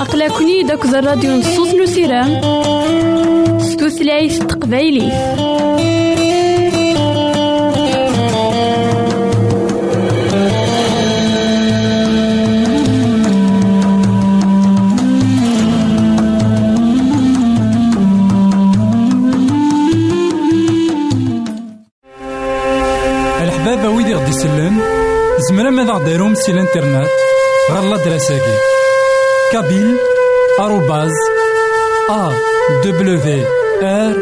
أقلكني داك الراديو نصوص نسيرام ستوثلايف تقبايلي ماذا غديرهم سي الانترنت غالا دراساكي كابيل آروباز أ دبليو آر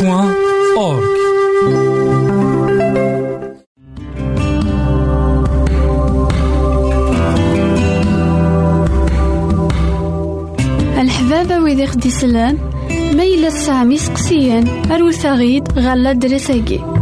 بوان أورك الحبابة ويدي خدي سلان ما إلا تسعام يسقسيان أروت غيد غالا دراساكي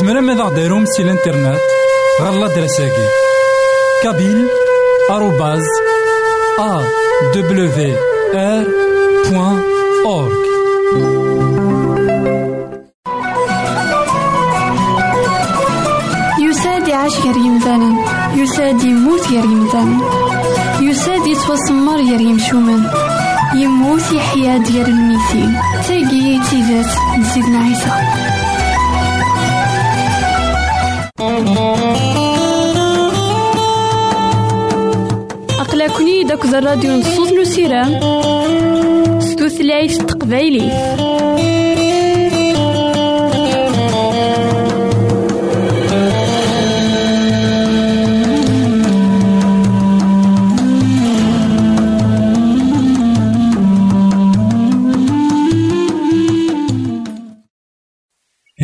زمرا ماذا غديرهم سي الانترنت. غالا دراساكي كابيل آروباز أ دبليو آر بوان أورك يساد يعيش غير يمثالا يساد يموت غير يمثالا يساد يتوسمر غير يمشومن يموت يحيا ديال الميتين تاقي تيزات نزيدنا عيسى أقلكني داك الراديو نصوص نسيرام ستوثلايف تقبايلي.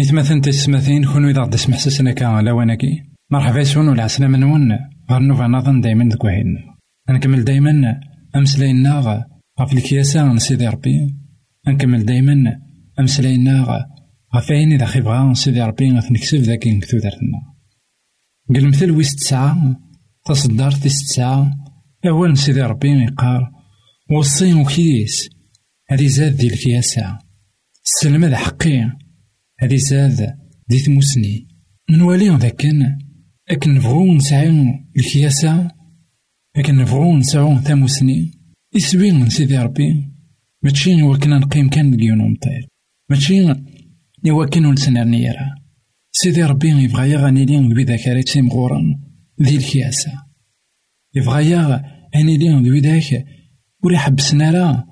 إثمثن تسمثين كونو إذا غدي سمح سسنا كا لواناكي مرحبا يسون ولا عسلامة نون. غير نوفا نظن دايما ذك نكمل دايما أمسلاينا غف الكياسة نسيدي ربي. نكمل دايما أمسلاينا غف عين إذا خيبغا نسيدي ربي. نكسب ذاك نكتو دارتنا قل مثل ويس تسعة تصدر تيس تسعة أول نسيدي ربي يقار وصي وكيس هذي زاد دي الكياسة. السلمة ذا حقي. هذي زاد دي ثموسني نوالي ذاك أكن نبغو الكياسة؟ أكن نبغو نسعو ثموسني يسوي من سيدي ربي. ماشي وكنا نقيم كان مليون ومطير. ماشي وكنا نسنر نيرا. سيدي ربي يبغى يغني لي بدا كاريتي مغورا ذي الكياسة. يبغى يغ اني لي بذاك ولي حبسنا لا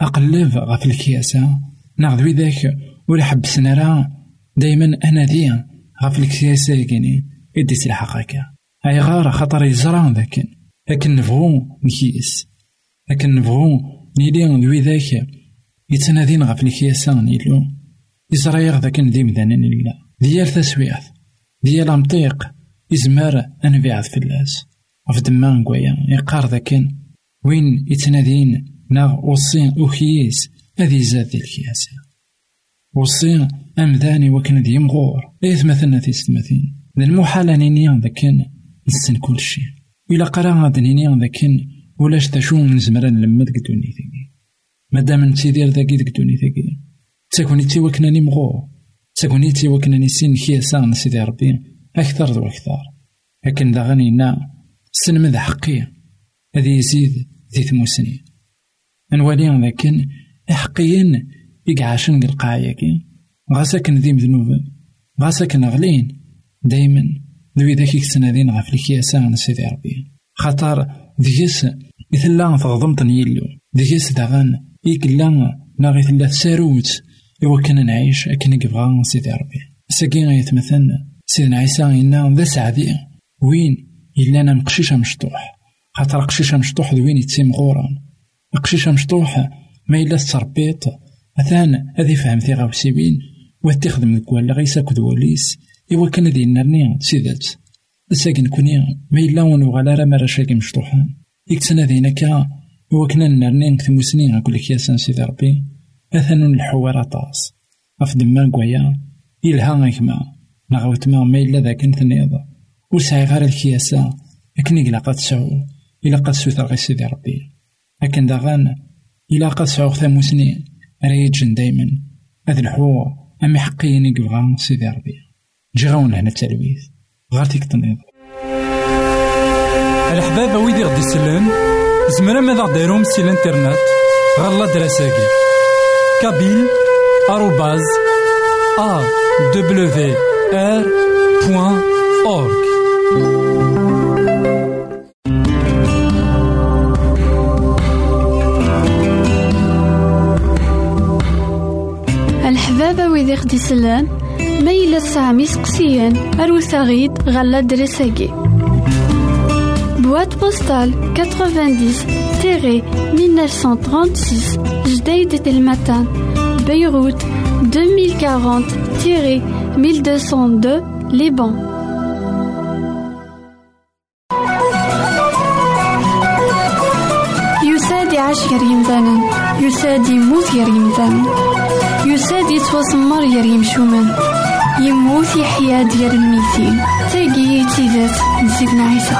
أقلب غف الكياسة. ناخذ بذاك ولي حبسنا لا دايما أنا ذي. غف الكياسة كيني يدي الحق هكا أي غار خاطر يزرع ذاك. لكن نبغو نكيس. لكن نبغو نيلي ذوي ذاك. يتنادين غف الكياسة نيلو. يزرع ذاك ندي مدانا لله ديال تسويات. ديال أمطيق. يزمر في اللاس. غف دمان قويا يقار ذاكن وين يتنادين ناغ وصين أخيس هذي زاد الكياسة. وصين أمذاني وكن ذي مغور إيث مثلنا تيستمثين المحال أنيني ذاكن نسن كل شيء إلا قرا غاد نيني ذاكن ولاش تشو من زمرا نلمد قد دونيتي مادام نتيدير ذاكي ديك دونيتي تاكونيتي وكناني مغور. تاكونيتي وكناني سين كياسا نسيدي ربي. أكثر وأكثر لكن دا غنينا سنمد حقي؟ هذي يزيد ذي ثموسني. نوالي ذاكن حقيا يقعاشن القاعيكي غاساكن ذي مذنوبا غاساكن غلين. دايما. ذوي ذاك يكتنادين غف الكياسة نسيدي ربي. خاطر ديكس إثلا تغضمت يلو ديكس داغان. إكلا ناغي ثلا تساروت. إوا كنا نعيش أكن يبغى سيدي ربي. ساكين غيتمثل سيدنا عيسى إنا ذا سعدي. وين؟ إلا أنا مقشيشة مشطوح. خاطر قشيشة مشطوح دوين يتسيم غورا قشيشة مشطوح ما إلا تربيت مثلا هذي فهمتي غاوسيبين وتخدم ديك ولا غيساك دوليس إوا كان ذي نرني سيدات. ساكن كوني ما إلا ونوغالا راه مرا شاكي مشطوحان. يكتنا ذينا كا إوا كنا نرني نكتمو سنين أقولك يا سان سيدي ربي. أثنون الحوار طاس. غف دما كوايا يلها غيكما. نغوت ما ما إلا ذاك نثنيض وسعي غير الكياسة لكن إلا قد سعو إلا قد سوثر غي سيدي ربي. لكن داغان إلا قد سعو ثامو سنين ريجن دايما. هذا الحوار أمي حقيني قبغا سيدي ربي. جي غاون هنا التلويث. غير تيك تنيض الحباب ويدي غدي يسلم زمرا ماذا غديرهم سي الانترنت؟ غالا دراساكي كابيل آروباز أ دبليو آر بوان أورك يسلم ما إلا سامي سقسيان أروت غيد غالا دراساكي Boîte postale 90-1936 Jdeï Telmatan Beyrouth 2040-1202 Liban يساد يعيش غير يمثالا يساد يموت غير يمثالا يساد يتوسمر غير يمشومان يموت يحيى ديال الميتين تاقي تيزات نسيتنا عيسى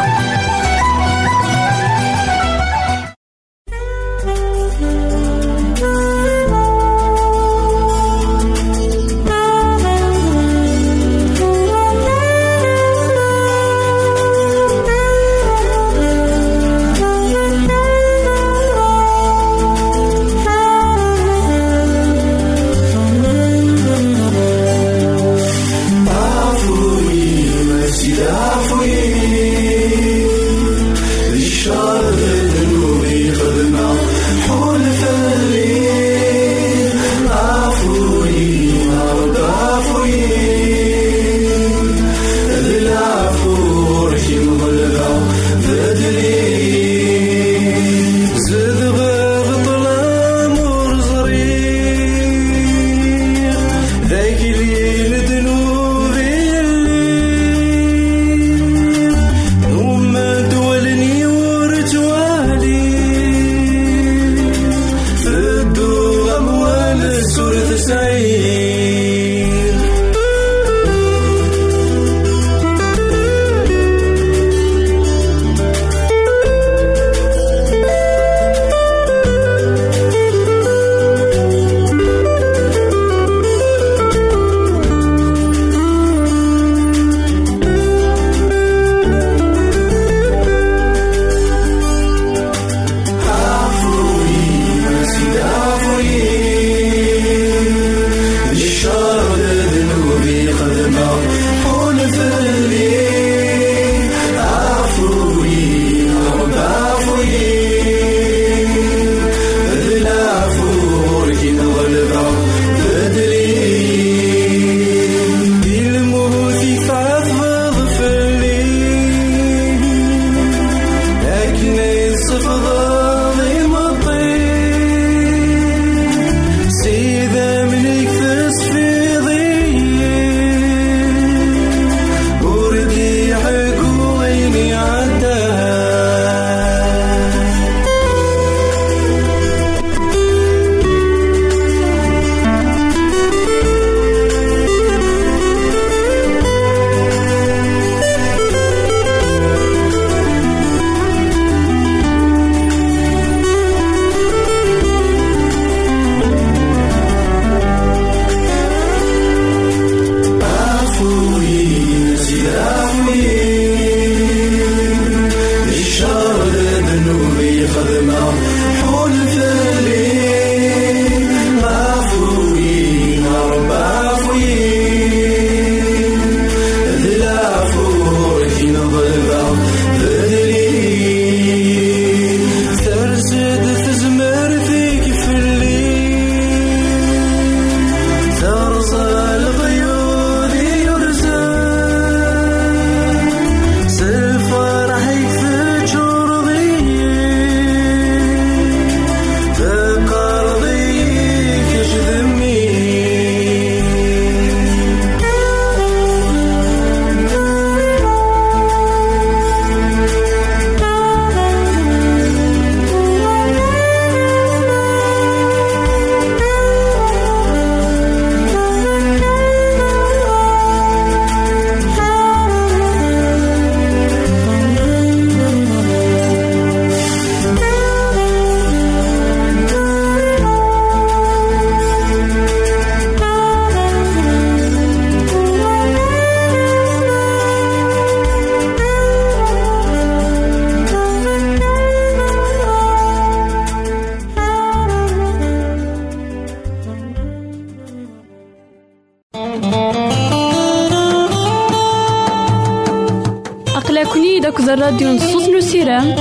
الراديو نصوص نسيرام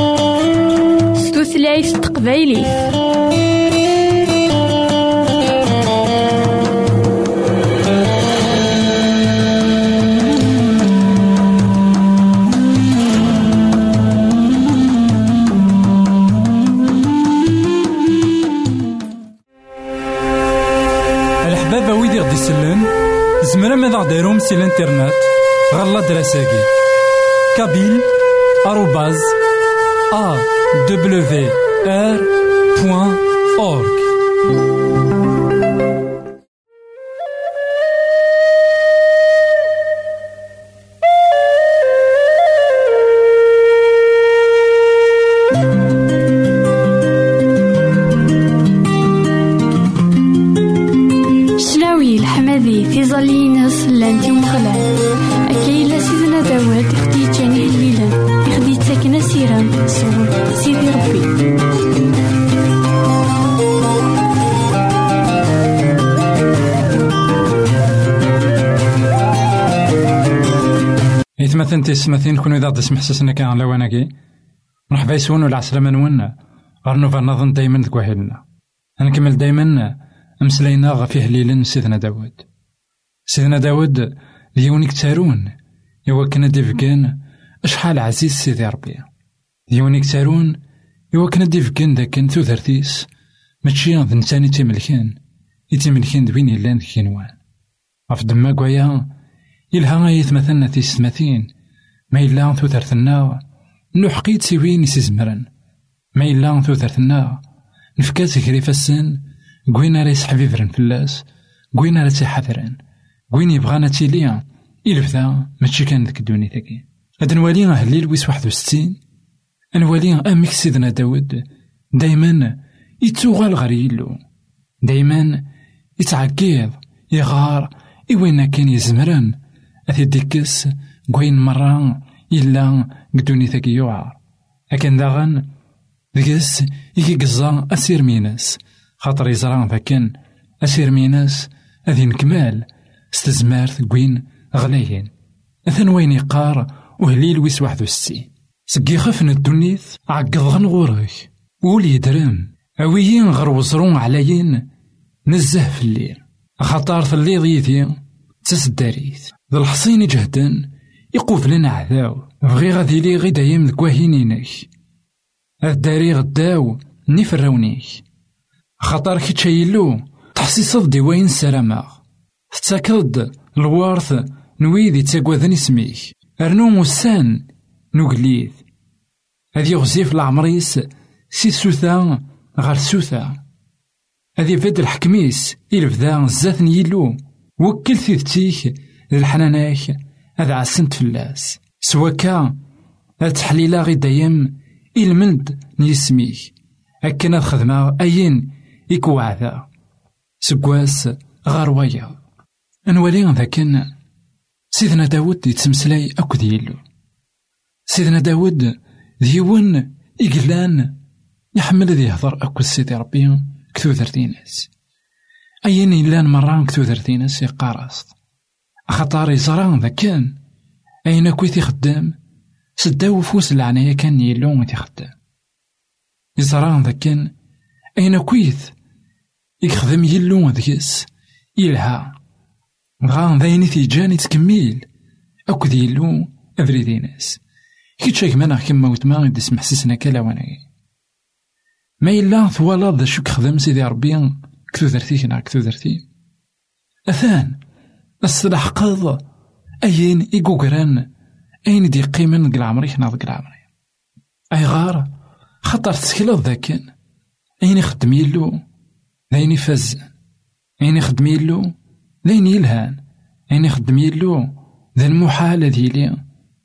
ستوثلايف تقبايلي. الحبابة ويدي غدي يسلن زمرا ماذا غديرهم سي الانترنت؟ غالا دراساكي. كابيل arrobase awr إيثمثن تيسمثين كون إذا تسمح سسنا كان لواناكي مرحبا يسون ولا عسلامة نون غير نوفا نظن دايما ذكواهلنا نكمل دايما أمسلينا غفي هليل سيدنا داود. سيدنا داود ديونيك تارون. إوا كنا ديفكان أشحال عزيز سيدي ربي. ديونيك تارون إوا كنا ديفكان ذاكن ثوثرتيس ماشي ذ نساني تيملكان يتيملكان دوين يلان كينوان غف دما كوايا يلها يتمثلنا تيسمثين ما إلا ثوثرتنا نحقيت سوين يسزمرن ما إلا ثوثرتنا نفكاس كريف السن كوين راه يسحبيفرن فلاس كوين راه تيحذرن كوين يبغانا تيليا إلفتا ماشي كان ذاك الدوني ذاكي هاد نوالي أهليل ويس واحد وستين. نوالي أميك سيدنا داود دايما يتوغال غير يلو. دايما يتعقيض يغار إوين كان يزمرن. أثي ديكس كوين مرة إلا قدوني ثاكي يوعر أكن داغن ديكس يكي قزا أسير ميناس خاطر يزران ذاكن أسير ميناس أذي نكمال ستزمارت كوين غلايين أثن وين يقار وهليل ويس واحد وستين سقي خفن الدنيث عقض غنغورك ولي درم أويين غير وزرون عليين نزه في الليل. خاطر في الليل يدي تسداريت ذا الحصين جهدا يقوف لنا عذاو. بغي غادي لي غي دايم ذك واهينينك الداري غداو نفراونيك خاطر كي تشايلو تحسيص ديواين سلامة. تتاكد الوارث نويدي تاكوذن اسميك أرنو موسان نوغليث هذي يغزيف العمريس سي سوثا غار سوثا. هذي فد الحكميس إلفدا زات يلو. وكل ثيثتيك الحناناك هذا عسنت فلاس سوا كان تحليلا غي دايم إلمند نيسميك. هكا الخدمة أين إكوعدا سكواس غار ويا أنوالي ذاكن سيدنا داود يتسمسلاي أكو ديالو. سيدنا داود ديون إقلان يحمل ذي يهضر أكو سيدي ربي كتو ثرتيناس أين إلان مران كتو ثرتيناس يقارص خطار يزران ذا كان. أين كويت يخدم سداو فوس العناية كان يلو تيخدم. يزران ذا كان. أين كويت يخدم يلو ذكيس يلها. غان ذاين تيجاني تكميل. أكو يلو أفريدي ناس. كي تشاك مانا كما وتما غادي تسمح سيسنا كلا وأنا ما إلا ثوالا ذا شو كخدم سيدي ربي؟ كتو درتي كنا كتو درتي أثان. الصلاح قاض أين إيكوكران أين دي قيمن ديك العمري كنا ديك العمري أي غار خطر تسكيلو ذاكن. أين يخدم يلو؟ لين يفز؟ أين يخدم يلو؟ لين يلهان؟ أين يخدم يلو؟ ذا المحال ديالي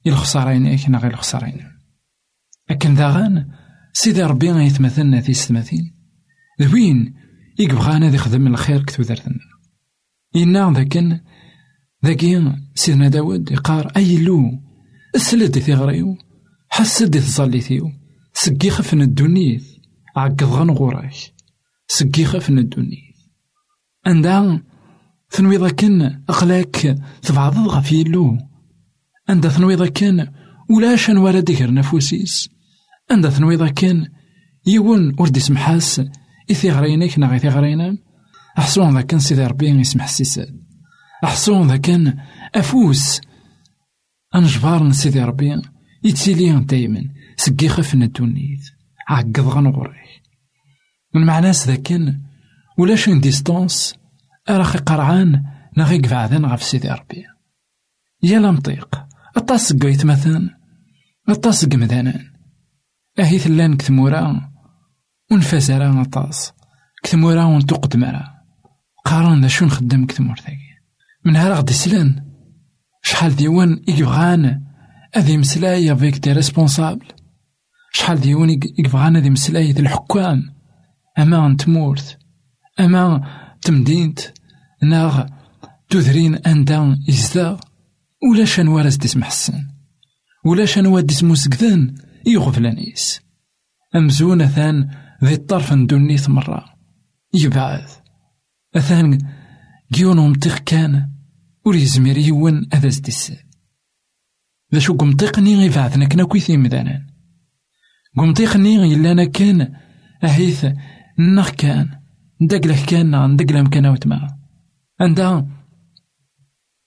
الخسارين كنا غير الخسارين لكن داغان سيدي ربي غيتمثلنا في ستماثين ذوين يكبغانا ذي خدم الخير كتو درتنا إنا ذاكن ذاكي سيدنا داود يقار أي لو السلد في غريو حسد تصليتيو سقي خفن الدنيث عقد غنغوراك سقي خفن الدنيث عندها ثنوي ذاكن أقلاك تبعض غف يلو عند ثنوي ذاكن ولاش نوالد ديكر نفوسيس عند ثنوي ذاكن يون ورد يسمحاس إثي غرينيك نا غيثي غرينا. أحسون ذاكن سيدي ربي يسمح السيساد أحسون ذاكن أفوس. أنجبار سيدي ربي. يتسيلي دايما سقي خفن الدنيت عقد غنغوري من معناس ذاكن ولاش ان ديستونس أراخي قرعان نغي قفعدان غف سيدي ربي. يا لمطيق أطاس قويت مثلا أطاس قمدانا أهي ثلان كثمورا ونفازرا أطاس كثمورا ونتوقد مرا. قارن ذا شو نخدم كثمور ثاقي. من هارا غدي سلان. شحال ديوان يبغان أذي مسلاي افيك دي ريسبونسابل. شحال ديوان يبغان أذي مسلاي دي الحكام. أما تمورت أما تمدينت. ناغ تذرين أندا إزدا. ولا شنو راس ديس محسن. ولا شنو ديس مسكذان يغفلانيس أمزون أثان ذي الطرف ندونيث مرة. يبعث. أثان كيون ومطيخ كان ور يزمر يون أذا زديس ذا شو قمطيقني غيفعثنا كنا كويثي مدانا قمطيقني إلا أنا كان أهيث نخ كان ندقله كان ندقله مكان وتما عندها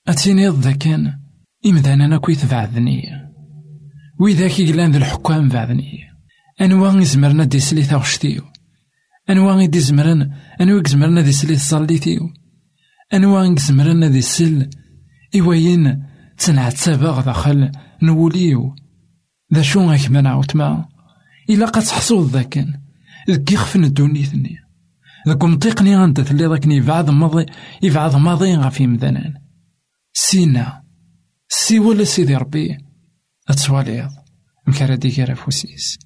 أتيني ذا كان إمدانا كويث بعدني وإذا كي قلان ذا الحكام بعدني أنواع يزمرنا دي سليث أغشتيو أنواع يدي زمرن أنواع يزمرنا دي أنواع يزمرنا دي سل إواين تنعتبا داخل نوليو. ذا شو غاك منع وتما إلا قد تحصل ذاكن. ذك يخفن الدونيثني ذاك مطيقني غانت تلي ذاكني بعد ماضي يبعد ماضي غافي مذنان سينا. سي ولا سيدي ربي؟ أتسواليض. مكارا ديكا فوسيس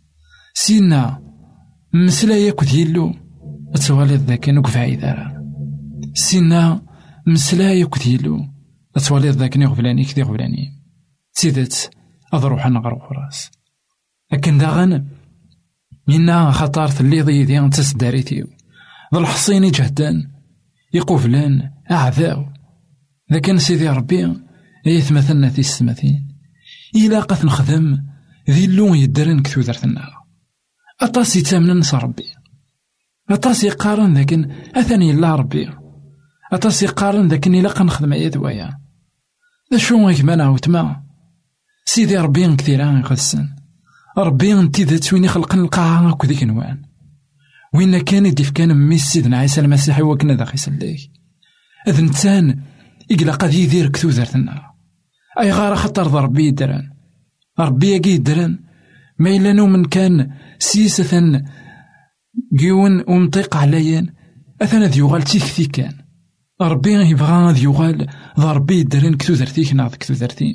سينا. مسلا ياكد يلو. أتسواليض ذاك نوك فايدة سينا. مسلا ياكد يلو. ذاك نيغ فلاني كدي فلاني تيدت أضروح نغرو راس لكن داغن منا خطار تلي ضيدي تسداريتيو ذا الحصين جهدان يقوفلان أعذاو. لكن سيدي ربي يتمثلنا في السماثين إلا قد نخدم ذي اللون يدرن كتو درتنا أطاس يتامن نص ربي. أطاس يقارن لكن أثني لا ربي. أطاس يقارن لكن إلا قنخدم عيد ويا ذا شو غيك مانا وتما؟ سيدي ربي كثيرا يقدسن ربي انتي ذات وين يخلق القاعة أكو ذيك نوان. وين كان يديف كان مي سيدنا عيسى المسيح وكنا ذا خيسليه أذ نتان إقلا قد يدير كثو ذرتنا أي غار خطر ربي يدران ربي يقي يدران ما إلا من كان سيسة جيون ومطيق عليا أثنا ذي يغال تيكثي كان ربي يبغى ذي يغال. ذا ربي يدران كثو ذرتيك ناض كثو ذرتين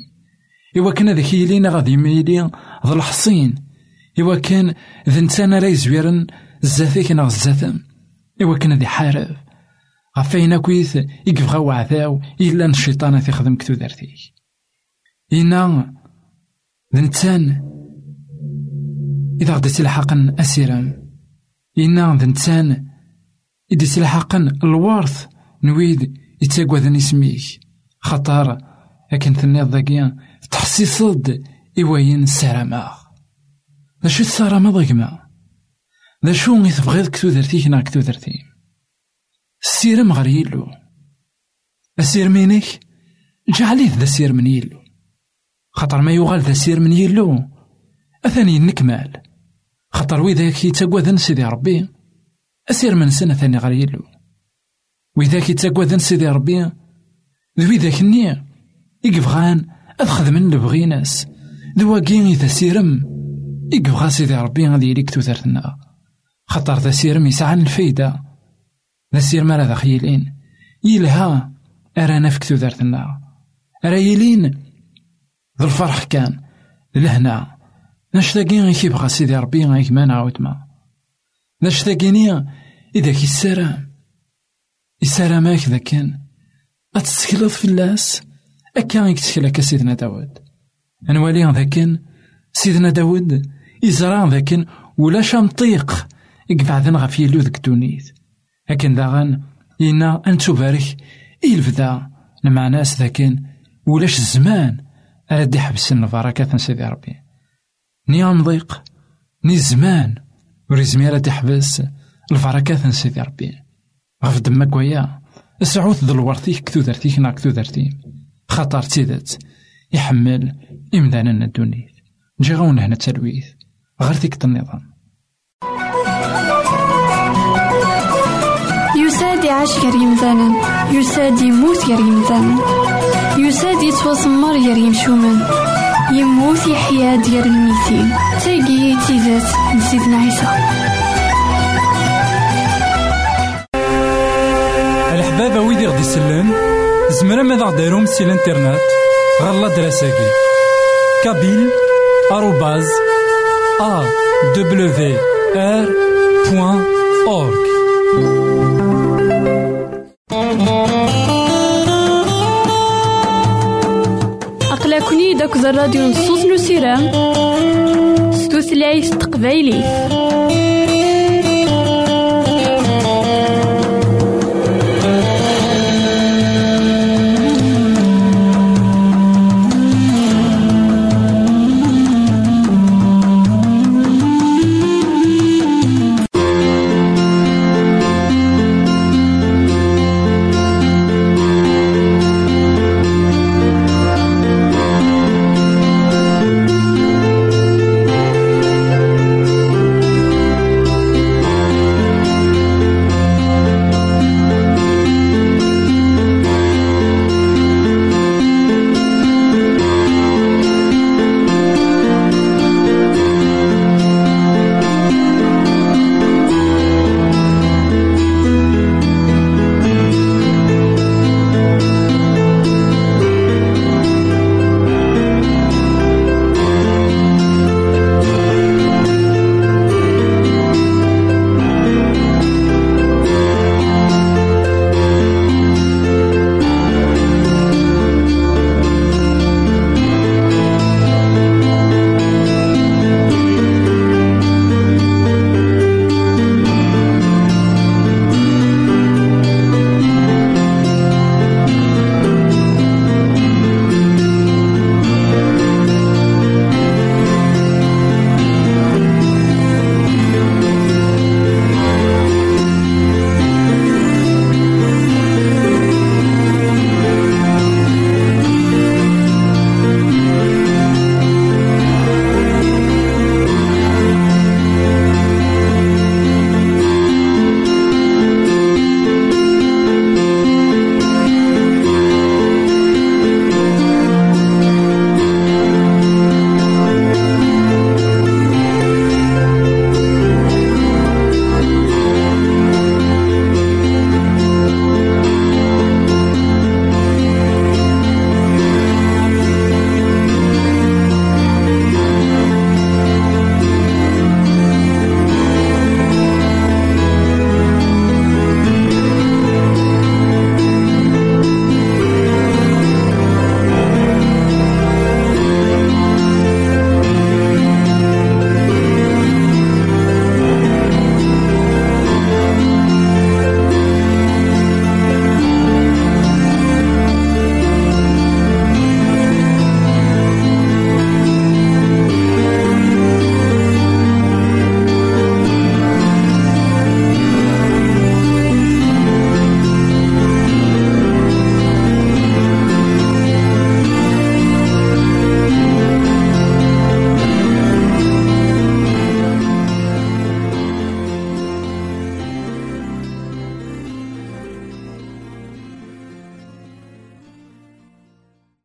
إوا كان ذاك يلينا غادي يميلي ذا الحصين. إوا كان ذا نتانا راه يزويرن زاتيك ناغ زاتم إوا كان ذي حارب. غفاين كويث يقفغا وعذاو إلا الشيطان تخدم كتو دارتيك إنا ذنتان إذا غدي تلحقن أسيرام إنا ذنتان إذا تلحقن الورث نويد يتاقوذن اسميك خطر لكن ثنيض ذاكيا تحسيصد إواين السلامة ذا شو السلامة ضيقما ذا شو غي تبغيض كتو درتيك نا كتو درتي السيرم غير يلو. السير مينك جعليه ذا سير من يلو. خطر ما يغال ذا سير من يلو. أثاني نكمال. خطر وذاك يتقوذن سيدي ربي. أسير من سنة ثاني غير يلو. وذاك يتقوذن سيدي ربي ذوي ذاك النية يقفغان أخذ من لبغيناس دواكين إذا سيرم يقفغا سيدي ربي غادي يليك توثرتنا خطر ذا سيرم يسعى الفايدة. ذا سير مرا ذا خيلين. يلها أرانا فيك توثرتنا أرا يلين ذا الفرح كان. لهنا نشتاقي غي يبغى سيدي ربي غيك ما نعاود ما. نشتاقيني إذا كي السلام ذا كان أتسكلط في اللاس أكا يكتكلك سيدنا داود. أنوالي ذاكن سيدنا داود إزرع ذاكن ولا شمطيق يقبعدن غف يلو ذك دونيت. لكن داغن إنا أن تبارك إلفدا ناس ذاكن ولاش الزمان أردي حبسن البركة سيدي ربي. ني ضيق. ني الزمان وريزمي راه تحبس البركة سيدي ربي. غف دمك ويا سعود ذو الورثيك كتو درتيك نا كتو درتي خطر تيدت يحمل إمدانا الدنيا نجي غون هنا تلويث غير ديك النظام يساد يعيش غير يمثالا يساد يموت غير يمثالا يساد يتوسمر غير يمشومان يموت يحيا ديال الميتين تاقي تيزات نسيتنا عيسى زمرا ماذا غديرهم سي الانترنت غالا دراساكي كابيل آروباز أ دبليو آر بوان أورك أقلكني داك الراديو نصوص نسيران ستوثلايف تقبايلي